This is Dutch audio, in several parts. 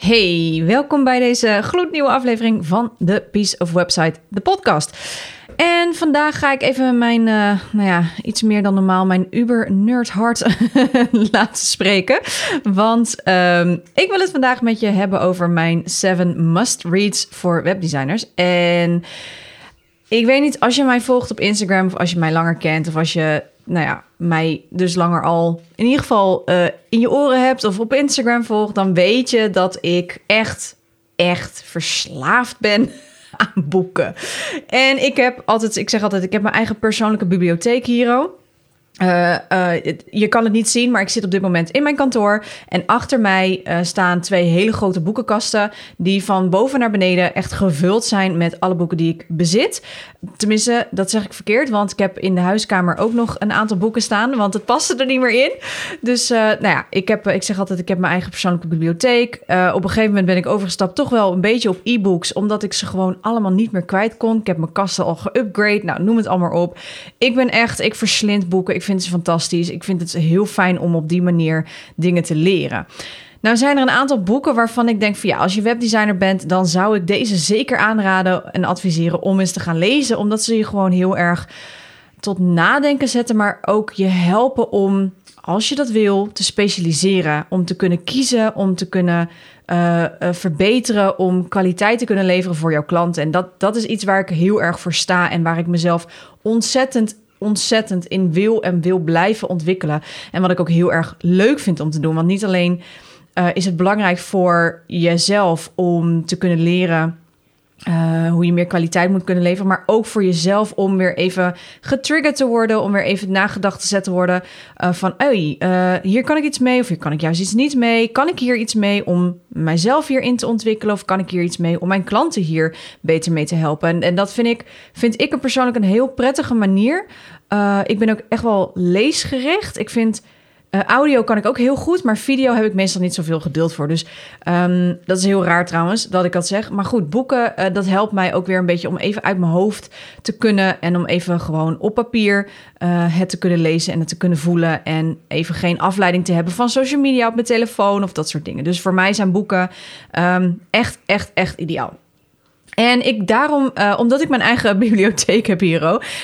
Hey, welkom bij deze gloednieuwe aflevering van The Piece of Website, de podcast. En vandaag ga ik even mijn, uh, nou ja, iets meer dan normaal, mijn uber nerd hart laten spreken. Want um, ik wil het vandaag met je hebben over mijn 7 must-reads voor webdesigners. En ik weet niet, als je mij volgt op Instagram of als je mij langer kent of als je nou ja, mij dus langer al in ieder geval uh, in je oren hebt of op Instagram volgt, dan weet je dat ik echt, echt verslaafd ben aan boeken. En ik heb altijd, ik zeg altijd, ik heb mijn eigen persoonlijke bibliotheek hier. Uh, uh, je kan het niet zien, maar ik zit op dit moment in mijn kantoor. En achter mij uh, staan twee hele grote boekenkasten. Die van boven naar beneden echt gevuld zijn met alle boeken die ik bezit. Tenminste, dat zeg ik verkeerd, want ik heb in de huiskamer ook nog een aantal boeken staan. Want het paste er niet meer in. Dus nou ja, ik, heb, ik zeg altijd, ik heb mijn eigen persoonlijke bibliotheek. op een gegeven moment ben ik overgestapt toch wel een beetje op e-books. Omdat ik ze gewoon allemaal niet meer kwijt kon. Ik heb mijn kasten al geupgrade. Nou, noem het allemaal op. Ik ben echt, ik verslind boeken. Ik vind ze fantastisch. Ik vind het heel fijn om op die manier dingen te leren. Nou zijn er een aantal boeken waarvan ik denk van ja, als je webdesigner bent, dan zou ik deze zeker aanraden en adviseren om eens te gaan lezen, omdat ze je gewoon heel erg tot nadenken zetten, maar ook je helpen om, als je dat wil, te specialiseren, om te kunnen kiezen, om te kunnen uh, uh, verbeteren, om kwaliteit te kunnen leveren voor jouw klanten. En dat, dat is iets waar ik heel erg voor sta en waar ik mezelf ontzettend ontzettend in wil en wil blijven ontwikkelen. En wat ik ook heel erg leuk vind om te doen. Want niet alleen uh, is het belangrijk voor jezelf om te kunnen leren uh, hoe je meer kwaliteit moet kunnen leveren, maar ook voor jezelf om weer even getriggerd te worden, om weer even nagedacht te zetten worden uh, van, hey, uh, hier kan ik iets mee of hier kan ik juist iets niet mee. Kan ik hier iets mee om mijzelf hierin te ontwikkelen of kan ik hier iets mee om mijn klanten hier beter mee te helpen? En, en dat vind ik, vind ik persoonlijk een heel prettige manier. ik ben ook echt wel leesgericht. Ik vind uh, audio kan ik ook heel goed, maar video heb ik meestal niet zoveel geduld voor. Dus um, dat is heel raar trouwens dat ik dat zeg. Maar goed, boeken, uh, dat helpt mij ook weer een beetje om even uit mijn hoofd te kunnen. En om even gewoon op papier uh, het te kunnen lezen en het te kunnen voelen. En even geen afleiding te hebben van social media op mijn telefoon of dat soort dingen. Dus voor mij zijn boeken um, echt, echt, echt ideaal. En ik daarom, uh, omdat ik mijn eigen bibliotheek heb hier,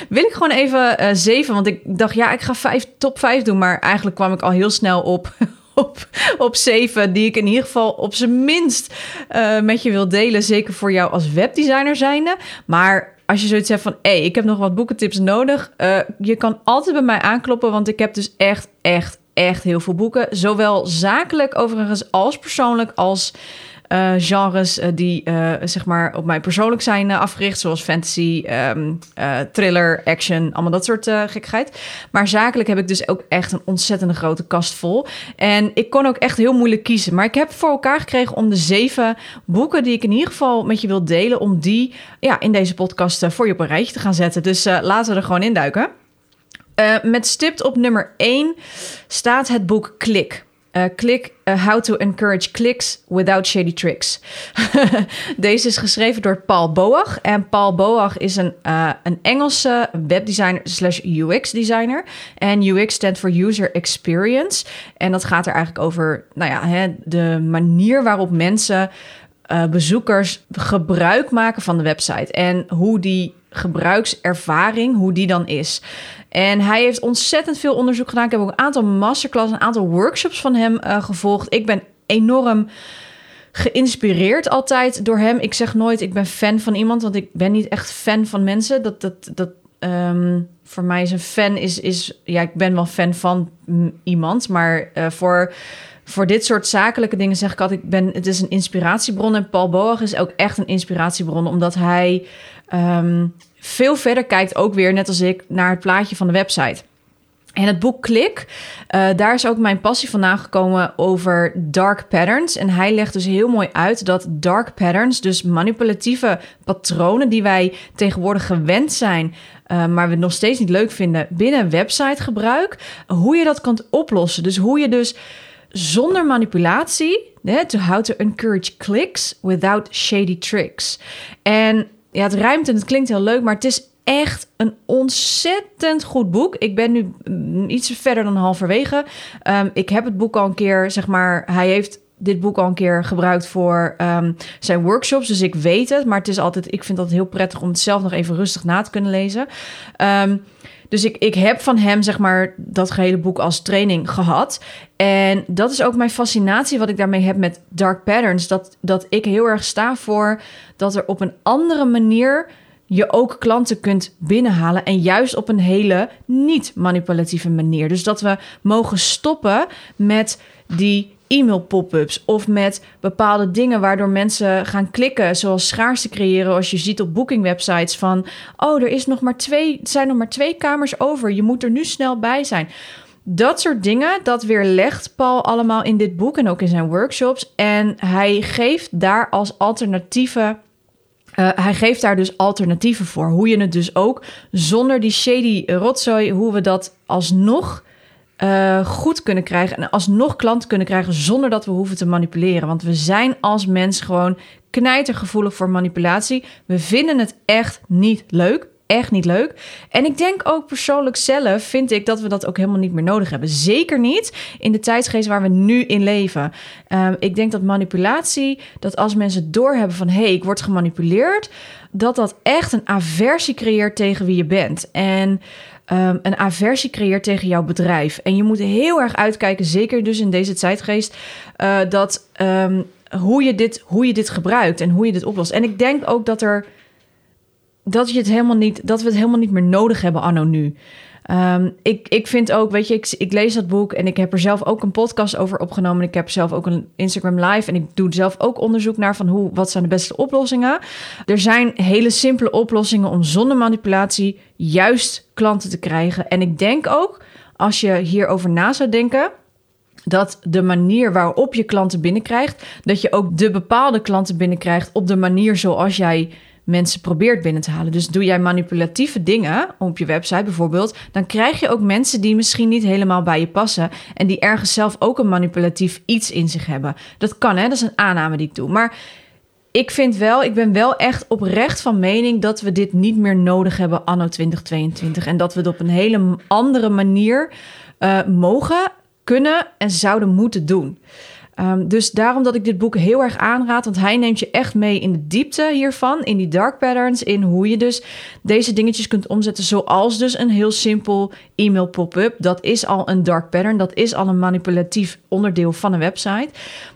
wil ik gewoon even uh, zeven. Want ik dacht, ja, ik ga vijf, top vijf doen. Maar eigenlijk kwam ik al heel snel op, op, op zeven, die ik in ieder geval op zijn minst uh, met je wil delen. Zeker voor jou als webdesigner zijnde. Maar als je zoiets hebt van, hé, hey, ik heb nog wat boekentips nodig. je kan altijd bij mij aankloppen, want ik heb dus echt, echt, echt heel veel boeken. Zowel zakelijk overigens als persoonlijk als uh, genres uh, die uh, zeg maar op mij persoonlijk zijn afgericht, zoals fantasy, um, thriller, action, allemaal dat soort gekkigheid. Maar zakelijk heb ik dus ook echt een ontzettende grote kast vol. En ik kon ook echt heel moeilijk kiezen. Maar ik heb voor elkaar gekregen om de zeven boeken die ik in ieder geval met je wil delen, om die ja, in deze podcast voor je op een rijtje te gaan zetten. Dus laten we er gewoon induiken. met stipt op nummer 1 staat het boek Klik. Uh, How to Encourage Clicks Without Shady Tricks. Deze is geschreven door Paul Boag. En Paul Boag is een, uh, een Engelse webdesigner slash UX designer. En UX stands voor User Experience. En dat gaat er eigenlijk over nou ja, hè, de manier waarop mensen, bezoekers, gebruik maken van de website. En hoe die gebruikservaring, hoe die dan is. En hij heeft ontzettend veel onderzoek gedaan. Ik heb ook een aantal masterclass, een aantal workshops van hem uh, gevolgd. Ik ben enorm geïnspireerd altijd door hem. Ik zeg nooit ik ben fan van iemand, want ik ben niet echt fan van mensen. Dat, dat, dat um, voor mij is een fan is, is ja, ik ben wel fan van iemand, maar uh, voor voor dit soort zakelijke dingen zeg ik altijd: ik ben, het is een inspiratiebron. En Paul Boag is ook echt een inspiratiebron, omdat hij um, veel verder kijkt, ook weer net als ik, naar het plaatje van de website. En het boek Klik, uh, daar is ook mijn passie vandaan gekomen over dark patterns. En hij legt dus heel mooi uit dat dark patterns, dus manipulatieve patronen die wij tegenwoordig gewend zijn, uh, maar we nog steeds niet leuk vinden binnen websitegebruik, hoe je dat kunt oplossen. Dus hoe je dus zonder manipulatie, to how to encourage clicks without shady tricks. En ja, het ruimt en het klinkt heel leuk, maar het is echt een ontzettend goed boek. Ik ben nu mm, iets verder dan halverwege. Um, ik heb het boek al een keer, zeg maar, hij heeft dit boek al een keer gebruikt voor um, zijn workshops. Dus ik weet het. Maar het is altijd, ik vind dat heel prettig om het zelf nog even rustig na te kunnen lezen. Um, dus ik, ik heb van hem, zeg maar, dat gehele boek als training gehad. En dat is ook mijn fascinatie, wat ik daarmee heb met Dark Patterns. Dat, dat ik heel erg sta voor dat er op een andere manier je ook klanten kunt binnenhalen. En juist op een hele niet-manipulatieve manier. Dus dat we mogen stoppen met die e-mail pop-ups of met bepaalde dingen waardoor mensen gaan klikken, zoals schaarste creëren. Als je ziet op booking websites van, oh, er is nog maar twee, zijn nog maar twee kamers over. Je moet er nu snel bij zijn. Dat soort dingen, dat weerlegt Paul allemaal in dit boek en ook in zijn workshops. En hij geeft daar als alternatieve uh, hij geeft daar dus alternatieven voor. Hoe je het dus ook zonder die shady rotzooi, hoe we dat alsnog uh, goed kunnen krijgen. En alsnog klanten kunnen krijgen zonder dat we hoeven te manipuleren. Want we zijn als mens gewoon knijtergevoelig voor manipulatie. We vinden het echt niet leuk echt niet leuk. En ik denk ook persoonlijk zelf vind ik dat we dat ook helemaal niet meer nodig hebben. Zeker niet in de tijdsgeest waar we nu in leven. Um, ik denk dat manipulatie, dat als mensen doorhebben van hé, hey, ik word gemanipuleerd, dat dat echt een aversie creëert tegen wie je bent. En um, een aversie creëert tegen jouw bedrijf. En je moet heel erg uitkijken, zeker dus in deze tijdgeest, uh, dat um, hoe, je dit, hoe je dit gebruikt en hoe je dit oplost. En ik denk ook dat er dat, je het helemaal niet, dat we het helemaal niet meer nodig hebben anno nu. Um, ik, ik vind ook, weet je, ik, ik lees dat boek en ik heb er zelf ook een podcast over opgenomen. Ik heb zelf ook een Instagram live en ik doe zelf ook onderzoek naar van hoe, wat zijn de beste oplossingen. Er zijn hele simpele oplossingen om zonder manipulatie juist klanten te krijgen. En ik denk ook, als je hierover na zou denken, dat de manier waarop je klanten binnenkrijgt, dat je ook de bepaalde klanten binnenkrijgt op de manier zoals jij mensen probeert binnen te halen. Dus doe jij manipulatieve dingen op je website bijvoorbeeld, dan krijg je ook mensen die misschien niet helemaal bij je passen en die ergens zelf ook een manipulatief iets in zich hebben. Dat kan, hè? Dat is een aanname die ik doe. Maar ik vind wel, ik ben wel echt oprecht van mening dat we dit niet meer nodig hebben anno 2022 en dat we het op een hele andere manier uh, mogen, kunnen en zouden moeten doen. Um, dus daarom dat ik dit boek heel erg aanraad, want hij neemt je echt mee in de diepte hiervan, in die dark patterns, in hoe je dus deze dingetjes kunt omzetten, zoals dus een heel simpel e-mail pop-up. Dat is al een dark pattern, dat is al een manipulatief onderdeel van een website.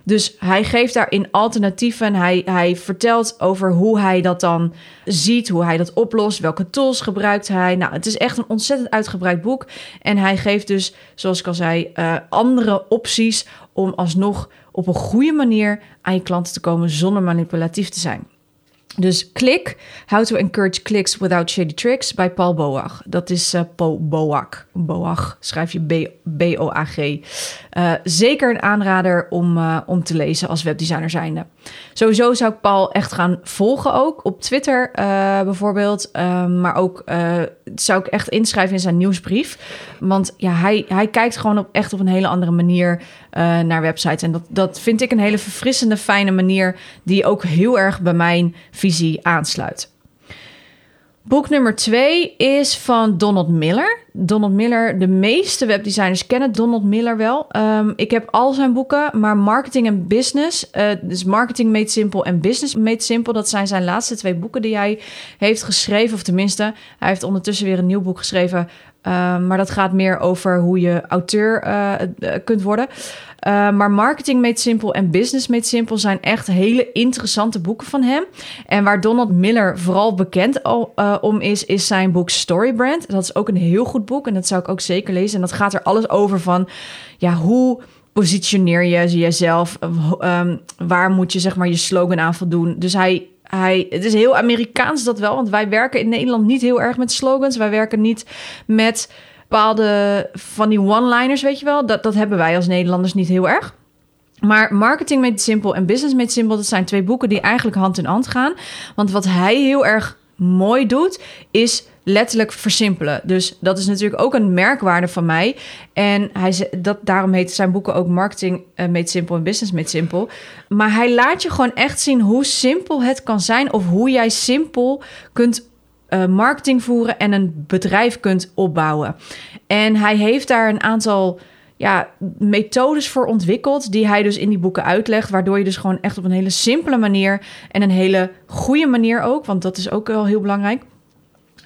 Dus hij geeft daarin alternatieven en hij, hij vertelt over hoe hij dat dan ziet, hoe hij dat oplost, welke tools gebruikt hij. Nou, het is echt een ontzettend uitgebreid boek en hij geeft dus, zoals ik al zei, uh, andere opties om alsnog op een goede manier aan je klanten te komen zonder manipulatief te zijn. Dus klik, How to Encourage Clicks Without Shady Tricks bij Paul Boag. Dat is uh, Paul Boag. Boag schrijf je B-O-A-G. Uh, zeker een aanrader om, uh, om te lezen als webdesigner zijnde. Sowieso zou ik Paul echt gaan volgen ook op Twitter bijvoorbeeld. maar ook zou ik echt inschrijven in zijn nieuwsbrief. Want ja, hij, hij kijkt gewoon op, echt op een hele andere manier naar websites. En dat, dat vind ik een hele verfrissende, fijne manier... die ook heel erg bij mijn visie aansluit. Boek nummer twee is van Donald Miller. Donald Miller, de meeste webdesigners kennen Donald Miller wel. Um, ik heb al zijn boeken, maar Marketing en Business, uh, dus Marketing Made Simple en Business Made Simple, dat zijn zijn laatste twee boeken die hij heeft geschreven. Of tenminste, hij heeft ondertussen weer een nieuw boek geschreven. Um, maar dat gaat meer over hoe je auteur uh, kunt worden. Uh, maar Marketing Made Simple en Business Made Simple zijn echt hele interessante boeken van hem. En waar Donald Miller vooral bekend uh, om is, is zijn boek Storybrand. Dat is ook een heel goed boek en dat zou ik ook zeker lezen. En dat gaat er alles over van, ja, hoe positioneer je jezelf? Um, waar moet je zeg maar je slogan aan voldoen? Dus hij hij, het is heel Amerikaans dat wel, want wij werken in Nederland niet heel erg met slogans. Wij werken niet met bepaalde van die one-liners, weet je wel. Dat, dat hebben wij als Nederlanders niet heel erg. Maar Marketing Made Simple en Business Made Simple, dat zijn twee boeken die eigenlijk hand in hand gaan. Want wat hij heel erg mooi doet, is letterlijk versimpelen. Dus dat is natuurlijk ook een merkwaarde van mij. En hij, dat, daarom heet zijn boeken ook Marketing uh, Made Simple en Business Made Simple. Maar hij laat je gewoon echt zien hoe simpel het kan zijn... of hoe jij simpel kunt uh, marketing voeren en een bedrijf kunt opbouwen. En hij heeft daar een aantal ja, methodes voor ontwikkeld, die hij dus in die boeken uitlegt, waardoor je dus gewoon echt op een hele simpele manier en een hele goede manier ook, want dat is ook wel heel belangrijk.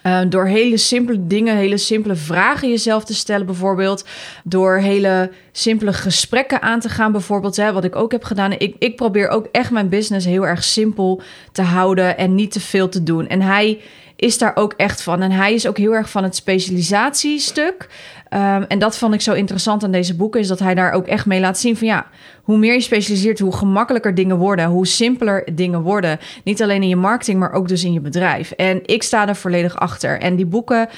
Uh, door hele simpele dingen, hele simpele vragen jezelf te stellen, bijvoorbeeld. Door hele simpele gesprekken aan te gaan, bijvoorbeeld. Hè, wat ik ook heb gedaan. Ik, ik probeer ook echt mijn business heel erg simpel te houden en niet te veel te doen. En hij is daar ook echt van. En hij is ook heel erg van het specialisatiestuk. Um, en dat vond ik zo interessant aan deze boeken, is dat hij daar ook echt mee laat zien van ja, hoe meer je specialiseert, hoe gemakkelijker dingen worden, hoe simpeler dingen worden. Niet alleen in je marketing, maar ook dus in je bedrijf. En ik sta er volledig achter. En die boeken uh,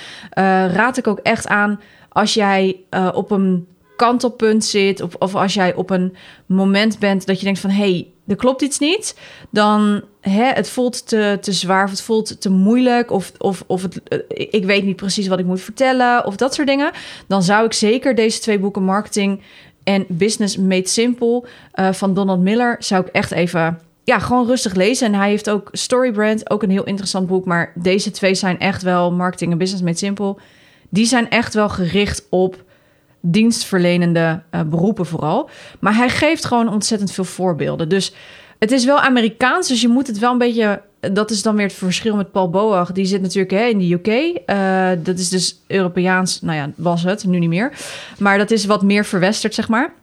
raad ik ook echt aan als jij uh, op een kantelpunt zit, of, of als jij op een moment bent dat je denkt van hé, hey, er klopt iets niet, dan hè, het voelt te, te zwaar of het voelt te moeilijk of, of, of het, eh, ik weet niet precies wat ik moet vertellen of dat soort dingen, dan zou ik zeker deze twee boeken Marketing en Business Made Simple uh, van Donald Miller zou ik echt even ja, gewoon rustig lezen. En hij heeft ook Storybrand, ook een heel interessant boek. Maar deze twee zijn echt wel Marketing en Business Made Simple. Die zijn echt wel gericht op dienstverlenende uh, beroepen vooral. Maar hij geeft gewoon ontzettend veel voorbeelden. Dus het is wel Amerikaans, dus je moet het wel een beetje... Dat is dan weer het verschil met Paul Boag. Die zit natuurlijk hè, in de UK. Eh, dat is dus Europeaans, nou ja, was het, nu niet meer. Maar dat is wat meer verwesterd, zeg maar.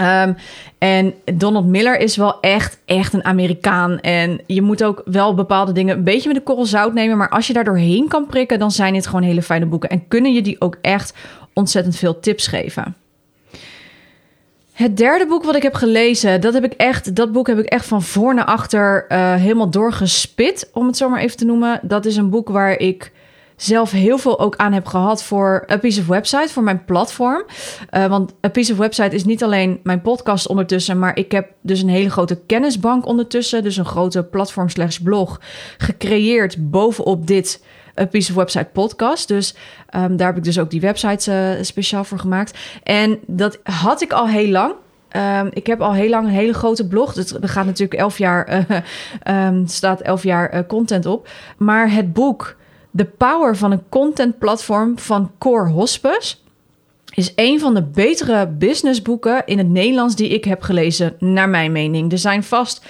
Um, en Donald Miller is wel echt, echt een Amerikaan. En je moet ook wel bepaalde dingen een beetje met de korrel zout nemen. Maar als je daar doorheen kan prikken, dan zijn dit gewoon hele fijne boeken. En kunnen je die ook echt ontzettend veel tips geven. Het derde boek wat ik heb gelezen, dat, heb ik echt, dat boek heb ik echt van voor naar achter uh, helemaal doorgespit, om het zo maar even te noemen. Dat is een boek waar ik zelf heel veel ook aan heb gehad voor A Piece of Website, voor mijn platform. Uh, want A Piece of Website is niet alleen mijn podcast ondertussen, maar ik heb dus een hele grote kennisbank ondertussen. Dus een grote platform slash blog gecreëerd bovenop dit A Piece of Website podcast. Dus um, daar heb ik dus ook die websites uh, speciaal voor gemaakt. En dat had ik al heel lang. Um, ik heb al heel lang een hele grote blog. Dus er gaat natuurlijk elf jaar, uh, um, staat elf jaar content op. Maar het boek The Power van een Content Platform van Core Hospes is een van de betere businessboeken in het Nederlands die ik heb gelezen, naar mijn mening. Er zijn vast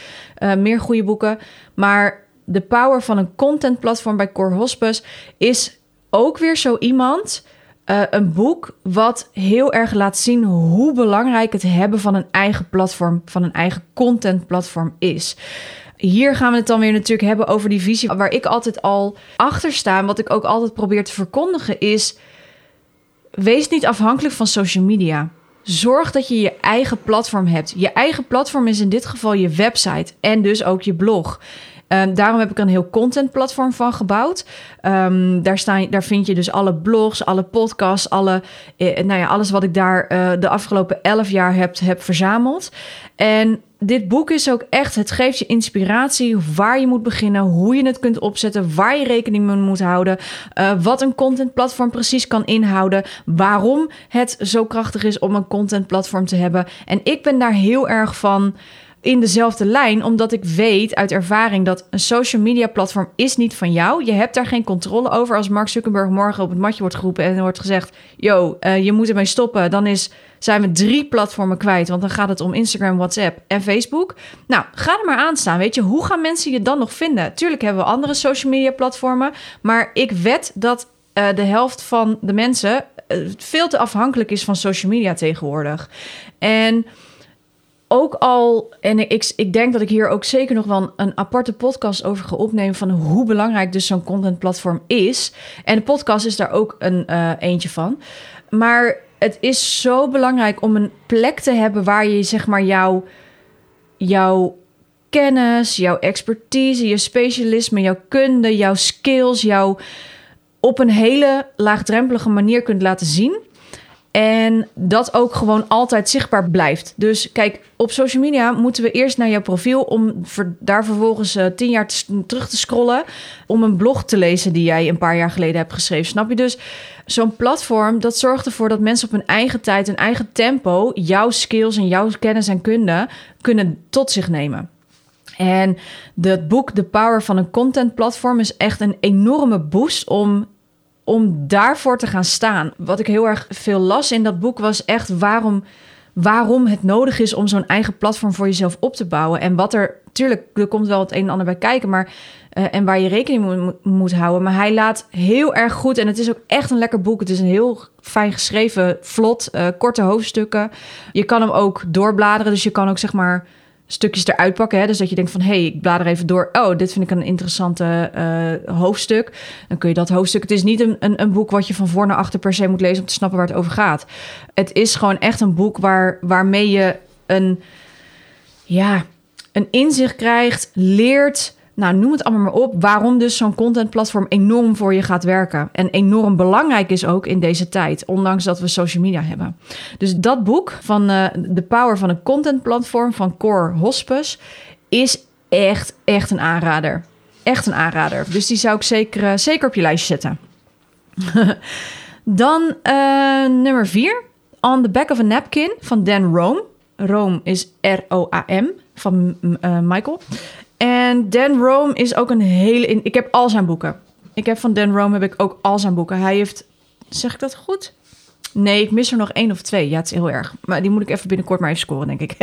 meer goede boeken, maar The Power van een Content Platform bij Core Hospes is ook weer zo iemand. Uh, een boek wat heel erg laat zien hoe belangrijk het hebben van een eigen platform, van een eigen content platform is. Hier gaan we het dan weer natuurlijk hebben over die visie waar ik altijd al achter sta. En wat ik ook altijd probeer te verkondigen is: wees niet afhankelijk van social media. Zorg dat je je eigen platform hebt. Je eigen platform is in dit geval je website en dus ook je blog. Um, daarom heb ik een heel contentplatform van gebouwd. Um, daar, staan, daar vind je dus alle blogs, alle podcasts, alle, eh, nou ja, alles wat ik daar uh, de afgelopen elf jaar heb, heb verzameld. En dit boek is ook echt, het geeft je inspiratie waar je moet beginnen, hoe je het kunt opzetten, waar je rekening mee moet houden, uh, wat een contentplatform precies kan inhouden, waarom het zo krachtig is om een contentplatform te hebben. En ik ben daar heel erg van in dezelfde lijn, omdat ik weet uit ervaring dat een social media platform is niet van jou. Je hebt daar geen controle over. Als Mark Zuckerberg morgen op het matje wordt geroepen en er wordt gezegd: Yo, uh, je moet ermee stoppen, dan is, zijn we drie platformen kwijt. Want dan gaat het om Instagram, WhatsApp en Facebook. Nou, ga er maar aan staan. Weet je, hoe gaan mensen je dan nog vinden? Tuurlijk hebben we andere social media platformen, maar ik wed dat uh, de helft van de mensen uh, veel te afhankelijk is van social media tegenwoordig. En ook al, en ik, ik denk dat ik hier ook zeker nog wel een, aparte podcast over ga opnemen van hoe belangrijk dus zo'n contentplatform is. En de podcast is daar ook een uh, eentje van. Maar het is zo belangrijk om een plek te hebben waar je zeg maar jouw, jouw kennis, jouw expertise, je specialisme, jouw kunde, jouw skills, jouw op een hele laagdrempelige manier kunt laten zien. En dat ook gewoon altijd zichtbaar blijft. Dus kijk, op social media moeten we eerst naar jouw profiel om daar vervolgens uh, tien jaar terug te scrollen. Om een blog te lezen die jij een paar jaar geleden hebt geschreven. Snap je? Dus zo'n platform dat zorgt ervoor dat mensen op hun eigen tijd, hun eigen tempo, jouw skills en jouw kennis en kunde kunnen tot zich nemen. En het boek The Power van een Content Platform is echt een enorme boost om om daarvoor te gaan staan. Wat ik heel erg veel las in dat boek was echt waarom, waarom het nodig is om zo'n eigen platform voor jezelf op te bouwen. En wat er, tuurlijk, er komt wel het een en ander bij kijken, maar uh, en waar je rekening mee moet houden. Maar hij laat heel erg goed en het is ook echt een lekker boek. Het is een heel fijn geschreven, vlot, uh, korte hoofdstukken. Je kan hem ook doorbladeren, dus je kan ook zeg maar stukjes eruit pakken. Hè? Dus dat je denkt van, hé, hey, ik blader even door. Oh, dit vind ik een interessante uh, hoofdstuk. Dan kun je dat hoofdstuk... Het is niet een, een, een, boek wat je van voor naar achter per se moet lezen... om te snappen waar het over gaat. Het is gewoon echt een boek waar, waarmee je een... Ja, een inzicht krijgt, leert nou, noem het allemaal maar op. Waarom dus zo'n contentplatform enorm voor je gaat werken. En enorm belangrijk is ook in deze tijd, ondanks dat we social media hebben. Dus dat boek van uh, The Power van een contentplatform van Core Hospes is echt, echt een aanrader. Echt een aanrader. Dus die zou ik zeker, uh, zeker op je lijstje zetten. Dan uh, nummer vier. On the Back of a Napkin van Dan Rome. Rome is R-O-A-M van Michael. En Dan Rome is ook een hele... Ik heb al zijn boeken. Ik heb van Dan Rome heb ik ook al zijn boeken. Hij heeft... Zeg ik dat goed? Nee, ik mis er nog één of twee. Ja, het is heel erg. Maar die moet ik even binnenkort maar even scoren, denk ik.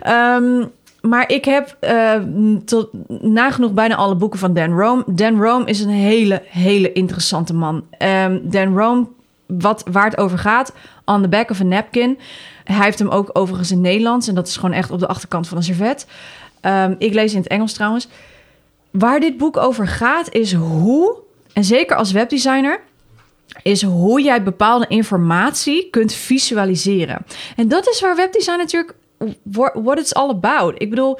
Ehm, maar ik heb uh, tot nagenoeg bijna alle boeken van Dan Rome. Dan Rome is een hele, hele interessante man. Um, Dan Rome, wat, waar het over gaat, on the back of a napkin. Hij heeft hem ook overigens in Nederlands. En dat is gewoon echt op de achterkant van een servet. Ehm, ik lees in het Engels trouwens. Waar dit boek over gaat, is hoe, en zeker als webdesigner, is hoe jij bepaalde informatie kunt visualiseren. En dat is waar webdesign natuurlijk what it's all about. Ik bedoel,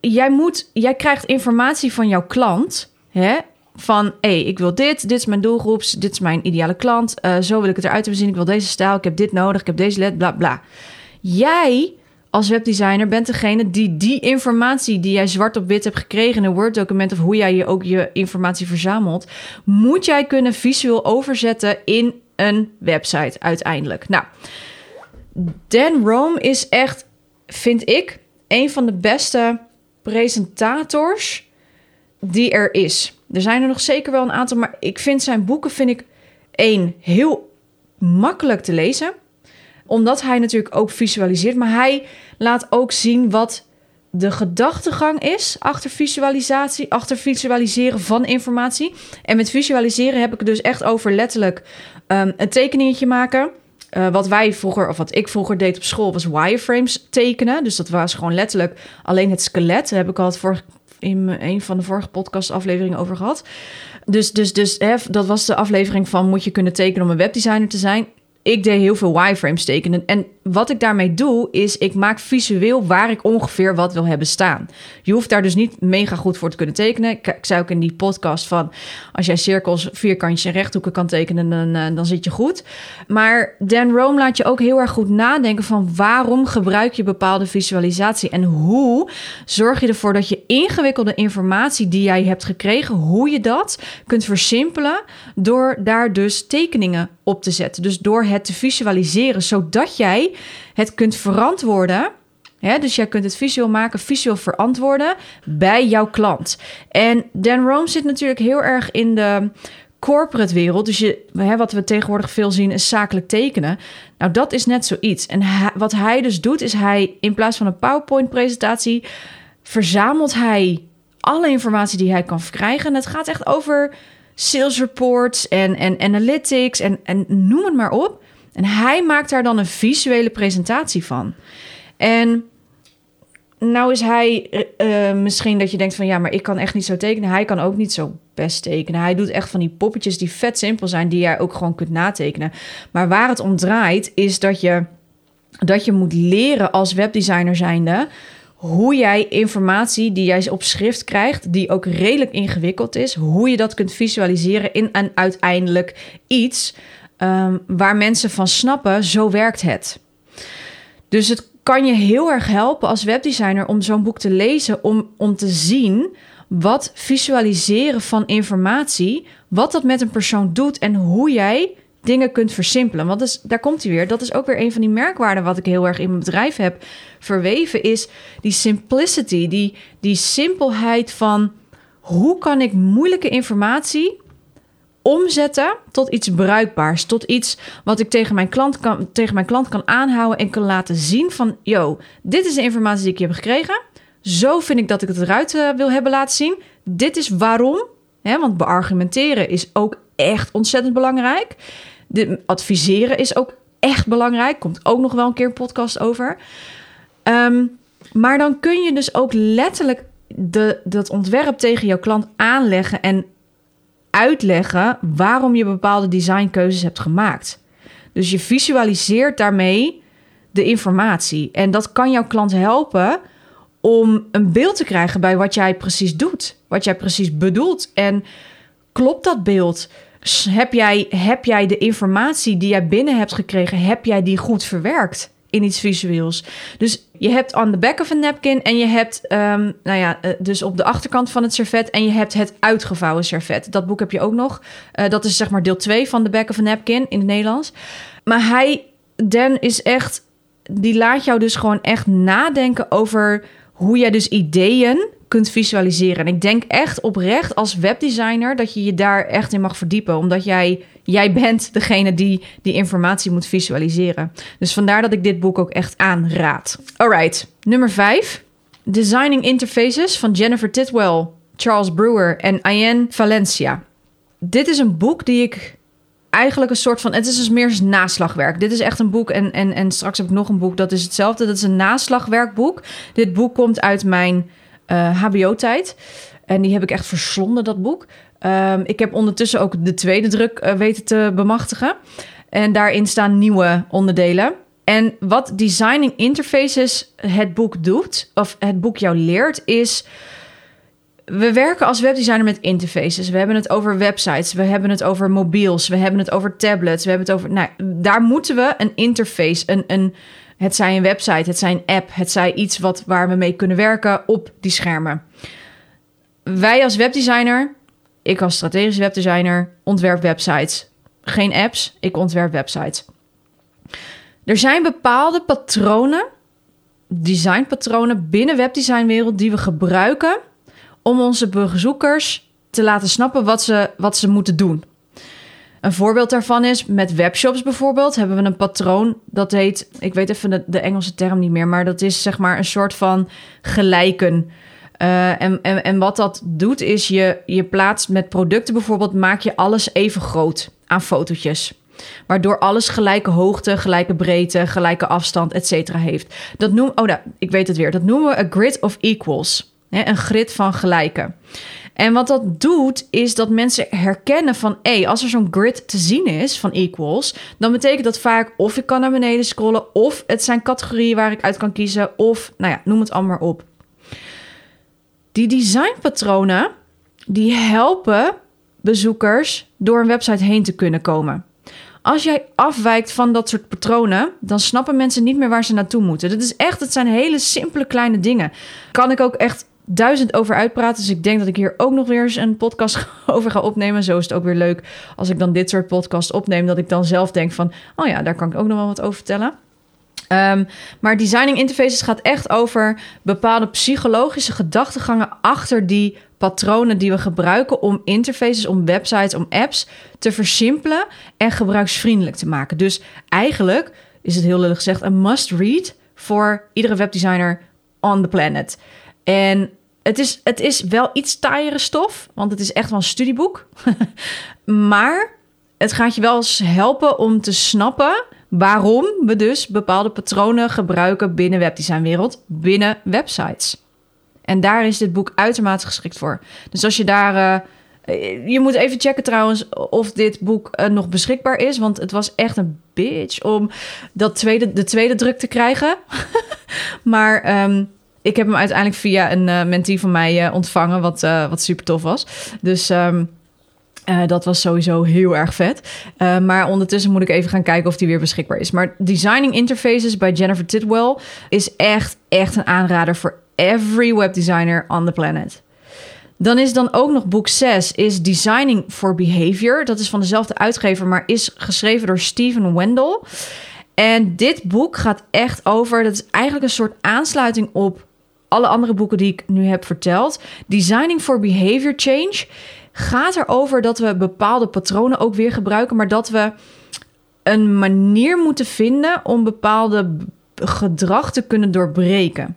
jij moet, jij krijgt informatie van jouw klant, hè? Van, hé, hey, ik wil dit, dit is mijn doelgroep, dit is mijn ideale klant, uh, zo wil ik het eruit hebben zien, ik wil deze stijl, ik heb dit nodig, ik heb deze led, bla bla. Jij als webdesigner bent degene die die informatie die jij zwart op wit hebt gekregen in een Word-document of hoe jij je ook je informatie verzamelt, moet jij kunnen visueel overzetten in een website uiteindelijk. Nou, Dan Rome is echt, vind ik, een van de beste presentators die er is. Er zijn er nog zeker wel een aantal, maar ik vind zijn boeken vind ik één heel makkelijk te lezen omdat hij natuurlijk ook visualiseert, maar hij laat ook zien wat de gedachtegang is achter visualisatie, achter visualiseren van informatie. En met visualiseren heb ik het dus echt over letterlijk um, een tekeningetje maken. Uh, wat wij vroeger, of wat ik vroeger deed op school, was wireframes tekenen. Dus dat was gewoon letterlijk alleen het skelet. Daar heb ik al het voor, in een van de vorige podcastafleveringen over gehad. Dus, dus, dus hè, dat was de aflevering van moet je kunnen tekenen om een webdesigner te zijn ik deed heel veel wireframes tekenen. En wat ik daarmee doe, is ik maak visueel waar ik ongeveer wat wil hebben staan. Je hoeft daar dus niet mega goed voor te kunnen tekenen. Ik, zei ook in die podcast van... als jij cirkels, vierkantjes en rechthoeken kan tekenen, dan, uh, dan zit je goed. Maar Dan Rome laat je ook heel erg goed nadenken van... waarom gebruik je bepaalde visualisatie? En hoe zorg je ervoor dat je ingewikkelde informatie die jij hebt gekregen... hoe je dat kunt versimpelen door daar dus tekeningen op te zetten. Dus door het te visualiseren, zodat jij het kunt verantwoorden. Dus jij kunt het visueel maken, visueel verantwoorden bij jouw klant. En Dan Rome zit natuurlijk heel erg in de corporate wereld. Dus je, hè, wat we tegenwoordig veel zien is zakelijk tekenen. Nou, dat is net zoiets. En wat hij dus doet, is hij in plaats van een PowerPoint-presentatie verzamelt hij alle informatie die hij kan verkrijgen. En het gaat echt over sales reports en, en analytics en, en noem het maar op. En hij maakt daar dan een visuele presentatie van. En nou is hij uh, misschien dat je denkt van ja, maar ik kan echt niet zo tekenen. Hij kan ook niet zo best tekenen. Hij doet echt van die poppetjes die vet simpel zijn, die jij ook gewoon kunt natekenen. Maar waar het om draait, is dat je, dat je moet leren als webdesigner zijnde hoe jij informatie die jij op schrift krijgt, die ook redelijk ingewikkeld is, hoe je dat kunt visualiseren in een uiteindelijk iets um, waar mensen van snappen, zo werkt het. Dus het kan je heel erg helpen als webdesigner om zo'n boek te lezen, om, om te zien wat visualiseren van informatie, wat dat met een persoon doet en hoe jij dingen kunt versimpelen. Want dus, daar komt hij weer. Dat is ook weer een van die merkwaarden wat ik heel erg in mijn bedrijf heb verweven, is die simplicity, die, die simpelheid van hoe kan ik moeilijke informatie omzetten tot iets bruikbaars, tot iets wat ik tegen mijn klant kan, tegen mijn klant kan aanhouden en kan laten zien van, yo, dit is de informatie die ik heb gekregen. Zo vind ik dat ik het eruit uh, wil hebben laten zien. Dit is waarom. Hè, want beargumenteren is ook echt ontzettend belangrijk. De, adviseren is ook echt belangrijk. Komt ook nog wel een keer een podcast over. Um, maar dan kun je dus ook letterlijk de, dat ontwerp tegen jouw klant aanleggen en uitleggen waarom je bepaalde designkeuzes hebt gemaakt. Dus je visualiseert daarmee de informatie. En dat kan jouw klant helpen om een beeld te krijgen bij wat jij precies doet, wat jij precies bedoelt. En klopt dat beeld? Heb jij, heb jij de informatie die jij binnen hebt gekregen, heb jij die goed verwerkt? In iets visueels. Dus je hebt on the back of a napkin en je hebt, um, nou ja, uh, dus op de achterkant van het servet en je hebt het uitgevouwen servet. Dat boek heb je ook nog. Uh, dat is zeg maar deel 2 van the back of a napkin in het Nederlands. Maar hij, Dan, is echt, die laat jou dus gewoon echt nadenken over hoe jij dus ideeën kunt visualiseren. En ik denk echt oprecht als webdesigner dat je je daar echt in mag verdiepen, omdat jij jij bent degene die die informatie moet visualiseren. Dus vandaar dat ik dit boek ook echt aanraad. Alright, nummer 5. Designing Interfaces van Jennifer Titwell, Charles Brewer en Ian Valencia. Dit is een boek die ik eigenlijk een soort van. Het is dus meer naslagwerk. Dit is echt een boek. En, en, en straks heb ik nog een boek. Dat is hetzelfde. Dat is een naslagwerkboek. Dit boek komt uit mijn HBO-tijd. En die heb ik echt verslonden, dat boek. Um, ik heb ondertussen ook de tweede druk uh, weten te bemachtigen. En daarin staan nieuwe onderdelen. En wat Designing Interfaces het boek doet, of het boek jou leert, is. We werken als webdesigner met interfaces. We hebben het over websites, we hebben het over mobiels, we hebben het over tablets, we hebben het over. Nou, daar moeten we een interface, een, een, het zij een website, het zij een app, het zij iets wat, waar we mee kunnen werken op die schermen. Wij als webdesigner ik als strategisch webdesigner ontwerp websites. Geen apps, ik ontwerp websites. Er zijn bepaalde patronen, designpatronen binnen webdesignwereld die we gebruiken om onze bezoekers te laten snappen wat ze, wat ze moeten doen. Een voorbeeld daarvan is met webshops bijvoorbeeld hebben we een patroon dat heet, ik weet even de, de Engelse term niet meer, maar dat is zeg maar een soort van gelijken. Uh, en, en, en wat dat doet is je, je plaatst met producten bijvoorbeeld, maak je alles even groot aan fotootjes. Waardoor alles gelijke hoogte, gelijke breedte, gelijke afstand, et cetera heeft. Dat noemen, oh nou, ik weet het weer. Dat noemen we een grid of equals. Hè, een grid van gelijke. En wat dat doet, is dat mensen herkennen van... hé, als er zo'n grid te zien is van equals... dan betekent dat vaak of ik kan naar beneden scrollen... of het zijn categorieën waar ik uit kan kiezen... of, nou ja, noem het allemaal op. Die designpatronen die helpen bezoekers door een website heen te kunnen komen. Als jij afwijkt van dat soort patronen, dan snappen mensen niet meer waar ze naartoe moeten. Dat is echt, het zijn hele simpele kleine dingen. Kan ik ook echt duizend over uitpraten. Dus ik denk dat ik hier ook nog weer eens een podcast over ga opnemen. Zo is het ook weer leuk als ik dan dit soort podcasts opneem, dat ik dan zelf denk van, oh ja, daar kan ik ook nog wel wat over vertellen. Um, maar designing interfaces gaat echt over bepaalde psychologische gedachtegangen achter die patronen die we gebruiken om interfaces, om websites, om apps te versimpelen en gebruiksvriendelijk te maken. Dus eigenlijk is het heel lullig gezegd een must-read voor iedere webdesigner on the planet. En het is, het is wel iets taaiere stof, want het is echt wel een studieboek. maar het gaat je wel eens helpen om te snappen waarom we dus bepaalde patronen gebruiken binnen webdesignwereld, binnen websites. En daar is dit boek uitermate geschikt voor. Dus als je daar. Uh, je moet even checken trouwens of dit boek uh, nog beschikbaar is. Want het was echt een bitch om dat tweede, de tweede druk te krijgen. maar um, ik heb hem uiteindelijk via een uh, mentee van mij uh, ontvangen, wat, wat super tof was. Dus um, dat was sowieso heel erg vet. maar ondertussen moet ik even gaan kijken of die weer beschikbaar is. Maar Designing Interfaces bij Jennifer Tidwell is echt, echt een aanrader voor every webdesigner on the planet. Dan is dan ook nog boek 6 is Designing for Behavior. Dat is van dezelfde uitgever, maar is geschreven door Steven Wendell. En dit boek gaat echt over, dat is eigenlijk een soort aansluiting op alle andere boeken die ik nu heb verteld. Designing for Behavior Change gaat erover dat we bepaalde patronen ook weer gebruiken, maar dat we een manier moeten vinden om bepaalde gedrag te kunnen doorbreken.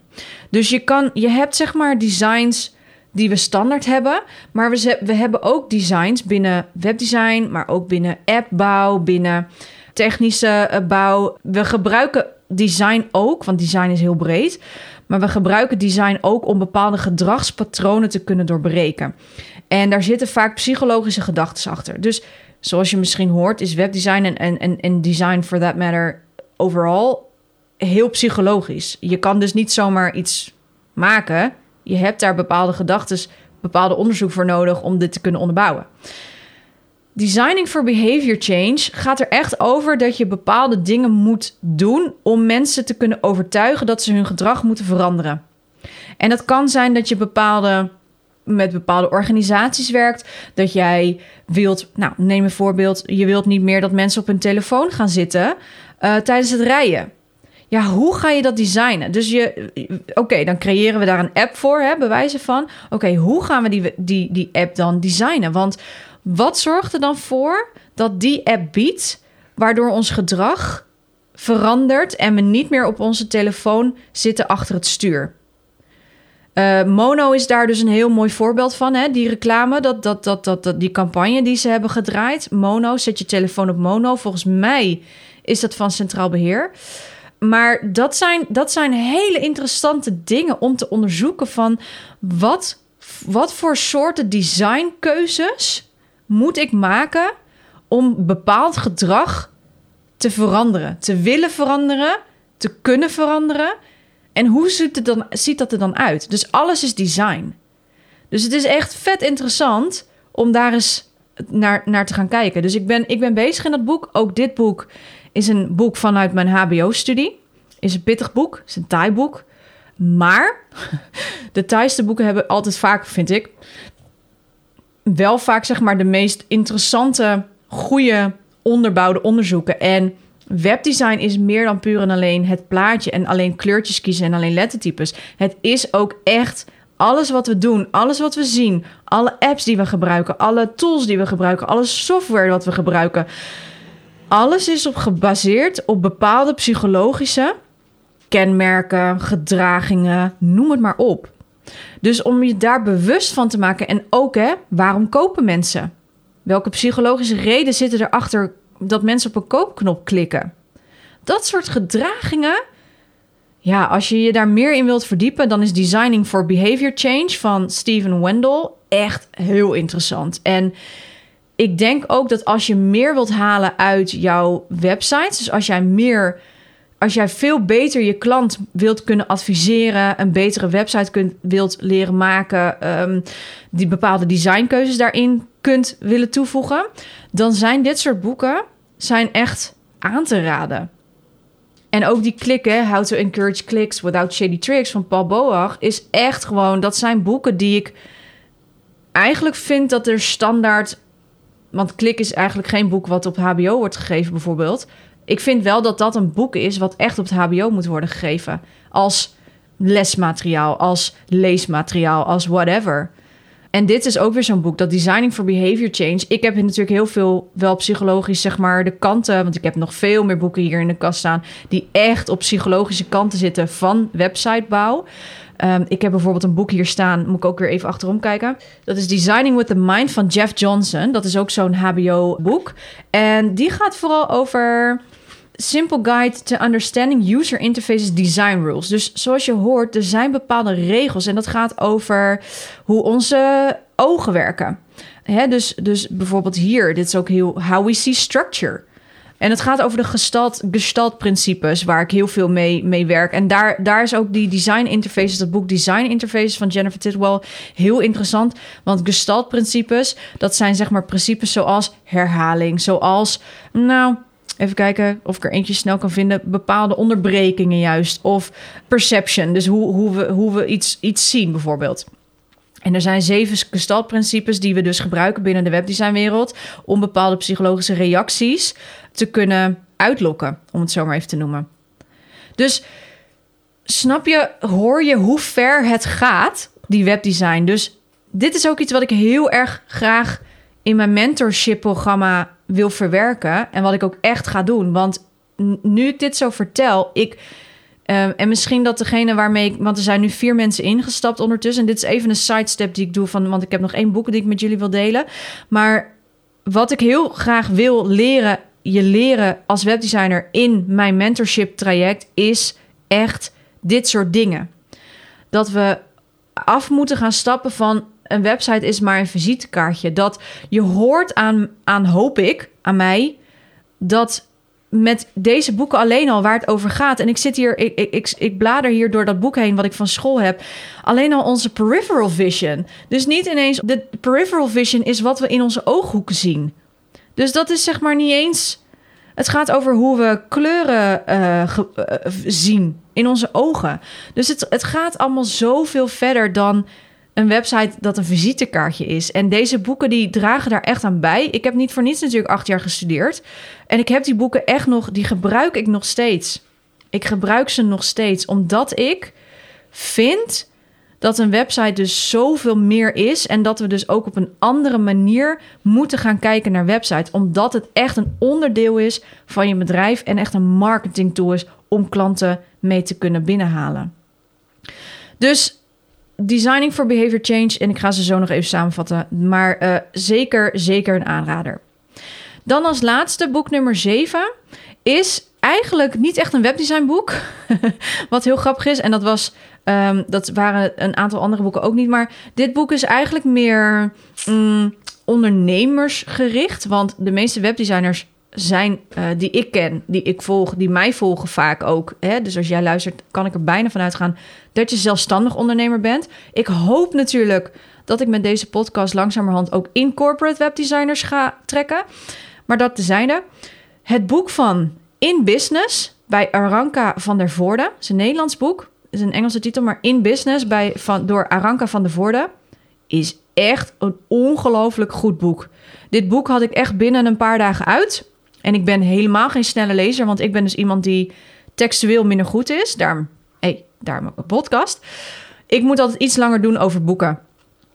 Dus je kan, je hebt zeg maar designs die we standaard hebben. Maar we, we hebben ook designs binnen webdesign, maar ook binnen appbouw, binnen technische eh, bouw. We gebruiken design ook, want design is heel breed. Maar we gebruiken design ook om bepaalde gedragspatronen te kunnen doorbreken. En daar zitten vaak psychologische gedachten achter. Dus zoals je misschien hoort, is webdesign en, en, en design for that matter overal heel psychologisch. Je kan dus niet zomaar iets maken je hebt daar bepaalde gedachten, bepaalde onderzoek voor nodig om dit te kunnen onderbouwen. Designing for behavior change gaat er echt over dat je bepaalde dingen moet doen om mensen te kunnen overtuigen dat ze hun gedrag moeten veranderen. En dat kan zijn dat je bepaalde met bepaalde organisaties werkt. Dat jij wilt, nou neem een voorbeeld, je wilt niet meer dat mensen op hun telefoon gaan zitten uh, tijdens het rijden ja, hoe ga je dat designen? Dus je, oké, dan creëren we daar een app voor, hè, bewijzen van. Oké, hoe gaan we die, die, die app dan designen? Want wat zorgt er dan voor dat die app biedt, waardoor ons gedrag verandert en we niet meer op onze telefoon zitten achter het stuur? Uh, Mono is daar dus een heel mooi voorbeeld van. Hè? Die reclame, dat, dat, dat, dat, dat, die campagne die ze hebben gedraaid. Mono, zet je telefoon op Mono. Volgens mij is dat van Centraal Beheer. Maar dat zijn, dat zijn hele interessante dingen om te onderzoeken van wat, wat voor soorten designkeuzes moet ik maken om bepaald gedrag te veranderen, te willen veranderen, te kunnen veranderen. En hoe ziet, het dan, ziet dat er dan uit? Dus alles is design. Dus het is echt vet interessant om daar eens naar, naar te gaan kijken. Dus ik ben, ik ben bezig in dat boek. Ook dit boek is een boek vanuit mijn HBO-studie. Is een pittig boek, is een taai boek. Maar de taaiste boeken hebben altijd vaak, vind ik, wel vaak zeg maar de meest interessante, goede onderbouwde onderzoeken. En webdesign is meer dan puur en alleen het plaatje en alleen kleurtjes kiezen en alleen lettertypes. Het is ook echt alles wat we doen, alles wat we zien, alle apps die we gebruiken, alle tools die we gebruiken, alle software wat we gebruiken alles is op gebaseerd op bepaalde psychologische kenmerken, gedragingen, noem het maar op. Dus om je daar bewust van te maken en ook hè, waarom kopen mensen? Welke psychologische reden zitten erachter dat mensen op een koopknop klikken? Dat soort gedragingen. Ja, als je je daar meer in wilt verdiepen, dan is Designing for Behavior Change van Steven Wendell echt heel interessant. En ik denk ook dat als je meer wilt halen uit jouw website, dus als jij meer, als jij veel beter je klant wilt kunnen adviseren, een betere website kunt, wilt leren maken, um, die bepaalde designkeuzes daarin kunt willen toevoegen, dan zijn dit soort boeken zijn echt aan te raden. En ook die klikken, How to Encourage Clicks Without Shady Tricks van Paul Boach, is echt gewoon, dat zijn boeken die ik eigenlijk vind dat er standaard want Klik is eigenlijk geen boek wat op HBO wordt gegeven, bijvoorbeeld. Ik vind wel dat dat een boek is wat echt op het HBO moet worden gegeven. Als lesmateriaal, als leesmateriaal, als whatever. En dit is ook weer zo'n boek, dat Designing for Behavior Change. Ik heb natuurlijk heel veel wel psychologisch, zeg maar, de kanten. Want ik heb nog veel meer boeken hier in de kast staan. die echt op psychologische kanten zitten van websitebouw. Ehm, ik heb bijvoorbeeld een boek hier staan, moet ik ook weer even achterom kijken. Dat is Designing with the Mind van Jeff Johnson. Dat is ook zo'n HBO-boek. En die gaat vooral over Simple Guide to Understanding User Interfaces Design Rules. Dus zoals je hoort, er zijn bepaalde regels en dat gaat over hoe onze ogen werken. Hè, dus, dus bijvoorbeeld hier, dit is ook heel how we see structure. En het gaat over de gestalt, gestaltprincipes, waar ik heel veel mee, mee werk. En daar, daar is ook die design interfaces, dat boek Design Interfaces van Jennifer Tidwell, heel interessant. Want gestaltprincipes, dat zijn zeg maar principes zoals herhaling, zoals, nou, Even kijken of ik er eentje snel kan vinden. Bepaalde onderbrekingen juist. Of perception. Dus hoe, hoe we, hoe we iets, iets zien bijvoorbeeld. En er zijn zeven gestaltprincipes die we dus gebruiken binnen de webdesignwereld. Om bepaalde psychologische reacties te kunnen uitlokken. Om het zo maar even te noemen. Dus snap je, hoor je hoe ver het gaat, die webdesign. Dus dit is ook iets wat ik heel erg graag in mijn mentorship programma wil verwerken en wat ik ook echt ga doen. Want nu ik dit zo vertel, ik. Uh, en misschien dat degene waarmee ik. Want er zijn nu vier mensen ingestapt ondertussen. En dit is even een sidestep die ik doe. Van, want ik heb nog één boek die ik met jullie wil delen. Maar wat ik heel graag wil leren. Je leren als webdesigner in mijn mentorship traject. Is echt dit soort dingen. Dat we af moeten gaan stappen van een website is maar een visitekaartje. Dat je hoort aan, aan hoop ik, aan mij, dat met deze boeken alleen al waar het over gaat. En ik zit hier, ik, ik, ik, blader hier door dat boek heen wat ik van school heb. Alleen al onze peripheral vision. Dus niet ineens, de peripheral vision is wat we in onze ooghoeken zien. Dus dat is zeg maar niet eens. Het gaat over hoe we kleuren uh, zien in onze ogen. Dus het, het gaat allemaal zoveel verder dan een website dat een visitekaartje is. En deze boeken die dragen daar echt aan bij. Ik heb niet voor niets natuurlijk acht jaar gestudeerd. En ik heb die boeken echt nog, die gebruik ik nog steeds. Ik gebruik ze nog steeds, omdat ik vind dat een website dus zoveel meer is. En dat we dus ook op een andere manier moeten gaan kijken naar websites. Omdat het echt een onderdeel is van je bedrijf en echt een marketing tool is om klanten mee te kunnen binnenhalen. Dus Designing for Behavior Change. En ik ga ze zo nog even samenvatten. Maar uh, zeker, zeker een aanrader. Dan als laatste, boek nummer 7 is eigenlijk niet echt een webdesignboek. Wat heel grappig is. En dat, was, um, dat waren een aantal andere boeken ook niet. Maar dit boek is eigenlijk meer mm, ondernemersgericht. Want de meeste webdesigners zijn uh, die ik ken, die ik volg, die mij volgen vaak ook. Hè? Dus als jij luistert, kan ik er bijna van uitgaan dat je zelfstandig ondernemer bent. Ik hoop natuurlijk dat ik met deze podcast langzamerhand ook in corporate webdesigners ga trekken. Maar dat tezijde. Het boek van In Business bij Aranka van der Voorde. Het is een Nederlands boek. is een Engelse titel, maar In Business bij, van, door Aranka van der Voorde is echt een ongelooflijk goed boek. Dit boek had ik echt binnen een paar dagen uit. En ik ben helemaal geen snelle lezer, want ik ben dus iemand die textueel minder goed is. Daarom, hey, daarom een podcast. Ik moet altijd iets langer doen over boeken.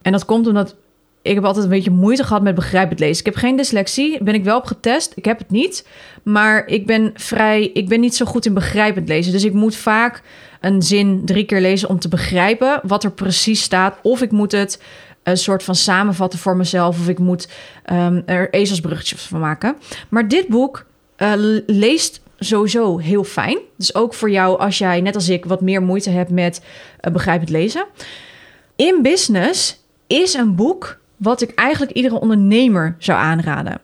En dat komt omdat ik heb altijd een beetje moeite gehad met begrijpend lezen. Ik heb geen dyslexie, ben ik wel op getest. Ik heb het niet, maar ik ben vrij, ik ben niet zo goed in begrijpend lezen. Dus ik moet vaak een zin drie keer lezen om te begrijpen wat er precies staat. Of ik moet het een soort van samenvatten voor mezelf. Of ik moet um, er ezelsbruggetjes van maken. Maar dit boek uh, leest sowieso heel fijn. Dus ook voor jou als jij, net als ik, wat meer moeite hebt met uh, begrijpend lezen. In Business is een boek wat ik eigenlijk iedere ondernemer zou aanraden.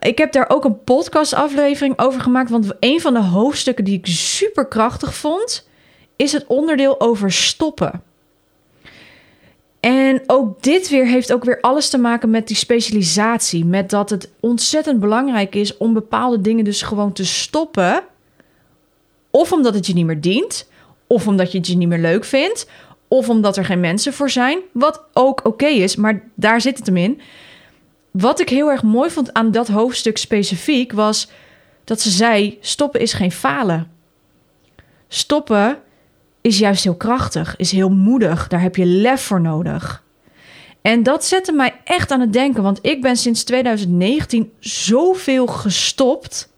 Ik heb daar ook een podcastaflevering over gemaakt. Want een van de hoofdstukken die ik super krachtig vond, is het onderdeel over stoppen. En ook dit weer heeft ook weer alles te maken met die specialisatie. Met dat het ontzettend belangrijk is om bepaalde dingen dus gewoon te stoppen. Of omdat het je niet meer dient. Of omdat je het je niet meer leuk vindt. Of omdat er geen mensen voor zijn. Wat ook oké is, maar daar zit het hem in. Wat ik heel erg mooi vond aan dat hoofdstuk specifiek was dat ze zei: stoppen is geen falen. Stoppen is juist heel krachtig, is heel moedig. Daar heb je lef voor nodig. En dat zette mij echt aan het denken, want ik ben sinds 2019 zoveel gestopt,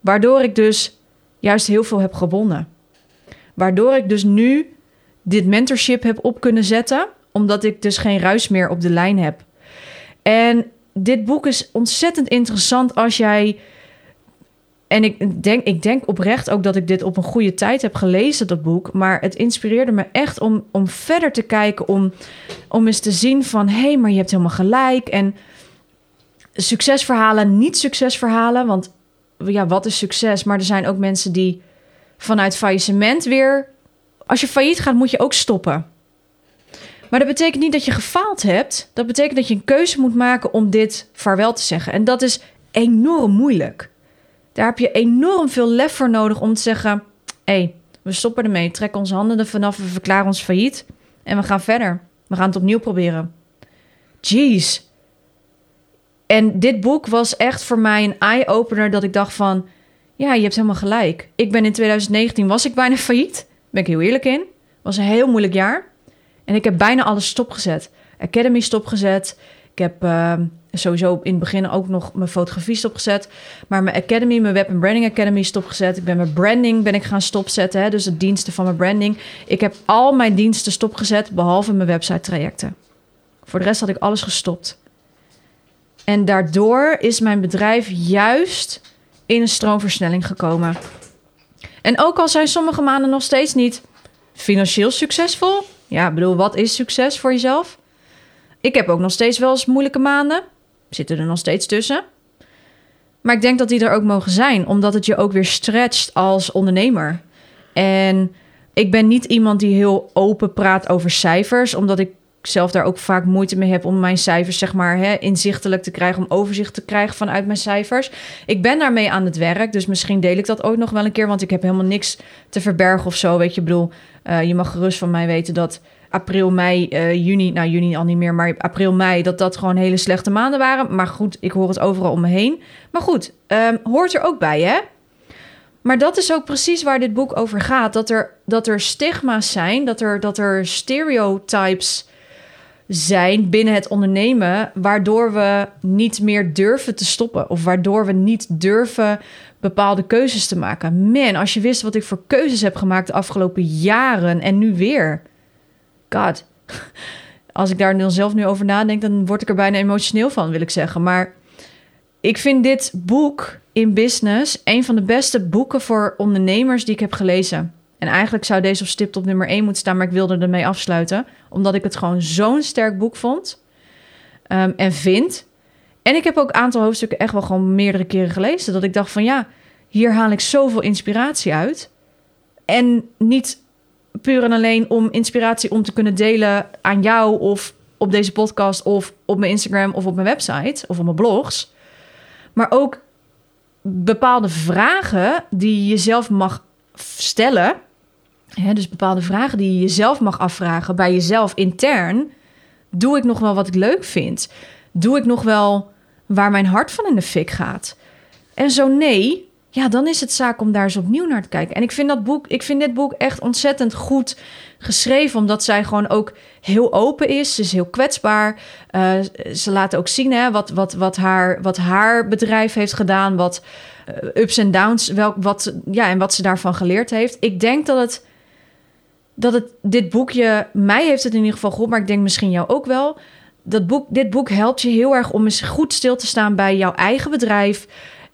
waardoor ik dus juist heel veel heb gewonnen. Waardoor ik dus nu dit mentorship heb op kunnen zetten, omdat ik dus geen ruis meer op de lijn heb. En dit boek is ontzettend interessant als jij en ik denk, ik denk oprecht ook dat ik dit op een goede tijd heb gelezen, dat boek. Maar het inspireerde me echt om, om verder te kijken. Om, om eens te zien van, hé, hey, maar je hebt helemaal gelijk. En succesverhalen, niet succesverhalen. Want ja, wat is succes? Maar er zijn ook mensen die vanuit faillissement weer... Als je failliet gaat, moet je ook stoppen. Maar dat betekent niet dat je gefaald hebt. Dat betekent dat je een keuze moet maken om dit vaarwel te zeggen. En dat is enorm moeilijk. Daar heb je enorm veel lef voor nodig om te zeggen: hé, hey, we stoppen ermee, trekken onze handen er vanaf, we verklaren ons failliet en we gaan verder. We gaan het opnieuw proberen. Jeez. En dit boek was echt voor mij een eye-opener dat ik dacht van... Ja, je hebt helemaal gelijk. Ik ben in 2019, was ik bijna failliet. Ben ik heel eerlijk in. Was een heel moeilijk jaar. En ik heb bijna alles stopgezet. Academy stopgezet. Ik heb uh, sowieso in het begin ook nog mijn fotografie stopgezet. Maar mijn Academy, mijn Web Branding Academy stopgezet. Ik ben mijn branding ben ik gaan stopzetten. Hè? Dus de diensten van mijn branding. Ik heb al mijn diensten stopgezet, behalve mijn website trajecten. Voor de rest had ik alles gestopt. En daardoor is mijn bedrijf juist in een stroomversnelling gekomen. En ook al zijn sommige maanden nog steeds niet financieel succesvol. Ja, bedoel, wat is succes voor jezelf? Ik heb ook nog steeds wel eens moeilijke maanden. Zitten er nog steeds tussen. Maar ik denk dat die er ook mogen zijn, omdat het je ook weer stretcht als ondernemer. En ik ben niet iemand die heel open praat over cijfers, omdat ik zelf daar ook vaak moeite mee heb om mijn cijfers, zeg maar, hè, inzichtelijk te krijgen, om overzicht te krijgen vanuit mijn cijfers. Ik ben daarmee aan het werk, dus misschien deel ik dat ook nog wel een keer, want ik heb helemaal niks te verbergen of zo. Weet je, ik bedoel, uh, je mag gerust van mij weten dat april, mei, uh, juni, nou juni al niet meer, maar april, mei, dat dat gewoon hele slechte maanden waren. Maar goed, ik hoor het overal om me heen. Maar goed, um, hoort er ook bij, hè? Maar dat is ook precies waar dit boek over gaat. Dat er, dat er stigma's zijn, dat er, dat er stereotypes zijn binnen het ondernemen, waardoor we niet meer durven te stoppen of waardoor we niet durven bepaalde keuzes te maken. Man, als je wist wat ik voor keuzes heb gemaakt de afgelopen jaren en nu weer. God. Als ik daar zelf nu over nadenk, dan word ik er bijna emotioneel van, wil ik zeggen. Maar ik vind dit boek in business een van de beste boeken voor ondernemers die ik heb gelezen. En eigenlijk zou deze op stipt op nummer 1 moeten staan, maar ik wilde ermee afsluiten. Omdat ik het gewoon zo'n sterk boek vond um, en vind. En ik heb ook een aantal hoofdstukken echt wel gewoon meerdere keren gelezen. Dat ik dacht van ja, hier haal ik zoveel inspiratie uit. En niet puur en alleen om inspiratie om te kunnen delen aan jou of op deze podcast of op mijn Instagram of op mijn website of op mijn blogs. Maar ook bepaalde vragen die je jezelf mag stellen dus bepaalde vragen die je jezelf mag afvragen bij jezelf intern. Doe ik nog wel wat ik leuk vind? Doe ik nog wel waar mijn hart van in de fik gaat? En zo nee, ja, dan is het zaak om daar eens opnieuw naar te kijken. En ik vind dat boek, ik vind dit boek echt ontzettend goed geschreven, omdat zij gewoon ook heel open is. Ze is heel kwetsbaar. Uh, ze laat ook zien hè, wat, wat, wat, haar, wat haar bedrijf heeft gedaan, wat uh, ups en downs, wat, ja, en wat ze daarvan geleerd heeft. Ik denk dat het dat het, dit boekje, mij heeft het in ieder geval geholpen, maar ik denk misschien jou ook wel. Dat boek, dit boek helpt je heel erg om eens goed stil te staan bij jouw eigen bedrijf.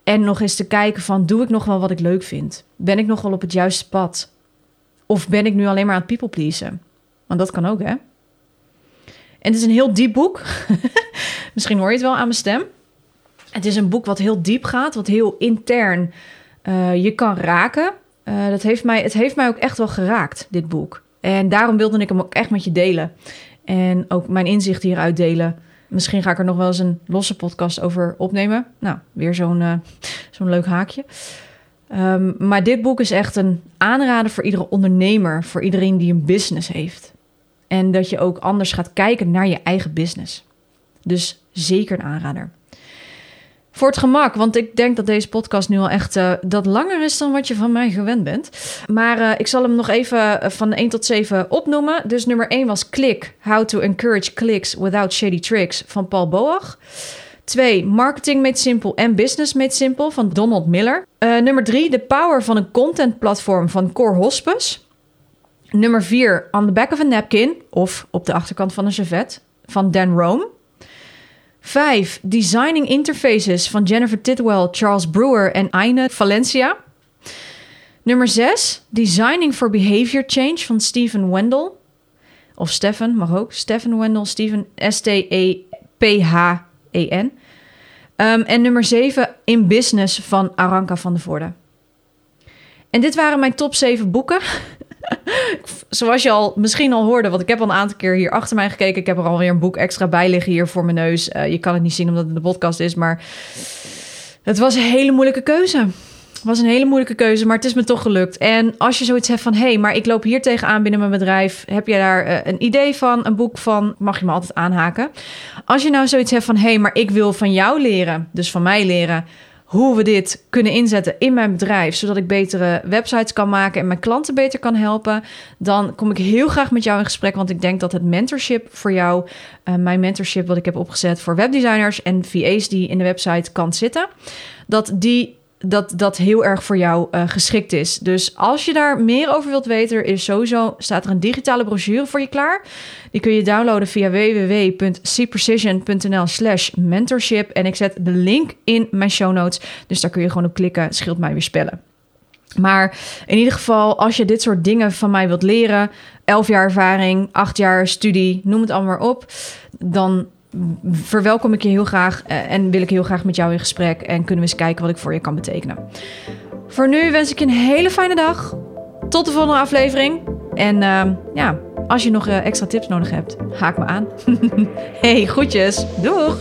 En nog eens te kijken van, doe ik nog wel wat ik leuk vind? Ben ik nog wel op het juiste pad? Of ben ik nu alleen maar aan het people pleasen? Want dat kan ook, hè? En het is een heel diep boek. Misschien hoor je het wel aan mijn stem. Het is een boek wat heel diep gaat, wat heel intern uh, je kan raken. Uh, dat heeft mij, het heeft mij ook echt wel geraakt, dit boek. En daarom wilde ik hem ook echt met je delen. En ook mijn inzicht hieruit delen. Misschien ga ik er nog wel eens een losse podcast over opnemen. Nou, weer zo'n uh, zo'n leuk haakje. Um, maar dit boek is echt een aanrader voor iedere ondernemer, voor iedereen die een business heeft. En dat je ook anders gaat kijken naar je eigen business. Dus zeker een aanrader. Voor het gemak, want ik denk dat deze podcast nu al echt uh, dat langer is dan wat je van mij gewend bent. Maar uh, ik zal hem nog even eh, van 1 tot 7 opnoemen. Dus nummer 1 was Click, How to Encourage Clicks Without Shady Tricks van Paul Boach. 2. Marketing Made Simple en Business Made Simple van Donald Miller. Nummer 3. The Power van een Content Platform van Core Hospes. Nummer 4. On the Back of a Napkin of op de achterkant van een servet van Dan Rome. 5. Designing Interfaces van Jennifer Tidwell, Charles Brewer en Aine Valencia. Nummer 6. Designing for Behavior Change van Stephen Wendell. Of Stephen, mag ook. Stephen Wendell, Stephen S-T-E-P-H-E-N. Um, en nummer 7. in Business van Aranka van der Voorde. En dit waren mijn top 7 boeken. Zoals je al misschien al hoorde, want ik heb al een aantal keer hier achter mij gekeken. Ik heb er alweer een boek extra bij liggen hier voor mijn neus. Uh, je kan het niet zien omdat het de podcast is, maar het was een hele moeilijke keuze. Was een hele moeilijke keuze, maar het is me toch gelukt. En als je zoiets hebt van, hé, hey, maar ik loop hier tegenaan binnen mijn bedrijf. Heb je daar uh, een idee van, een boek van, mag je me altijd aanhaken. Als je nou zoiets hebt van, hé, hey, maar ik wil van jou leren, dus van mij leren hoe we dit kunnen inzetten in mijn bedrijf, zodat ik betere websites kan maken en mijn klanten beter kan helpen, dan kom ik heel graag met jou in gesprek, want ik denk dat het mentorship voor jou, uh, mijn mentorship wat ik heb opgezet voor webdesigners en VA's die in de website kan zitten, dat die dat dat heel erg voor jou uh, geschikt is. Dus als je daar meer over wilt weten, is sowieso staat er een digitale brochure voor je klaar. Die kun je downloaden via www.cprecision.nl/slash mentorship. En ik zet de link in mijn show notes. Dus daar kun je gewoon op klikken. Scheelt mij weer spellen. Maar in ieder geval, als je dit soort dingen van mij wilt leren, 11 jaar ervaring, 8 jaar studie, noem het allemaal maar op, dan verwelkom ik je heel graag eh, en wil ik heel graag met jou in gesprek en kunnen we eens kijken wat ik voor je kan betekenen. Voor nu wens ik je een hele fijne dag. Tot de volgende aflevering. En uh, ja, als je nog uh, extra tips nodig hebt, haak me aan. hey, groetjes. Doeg!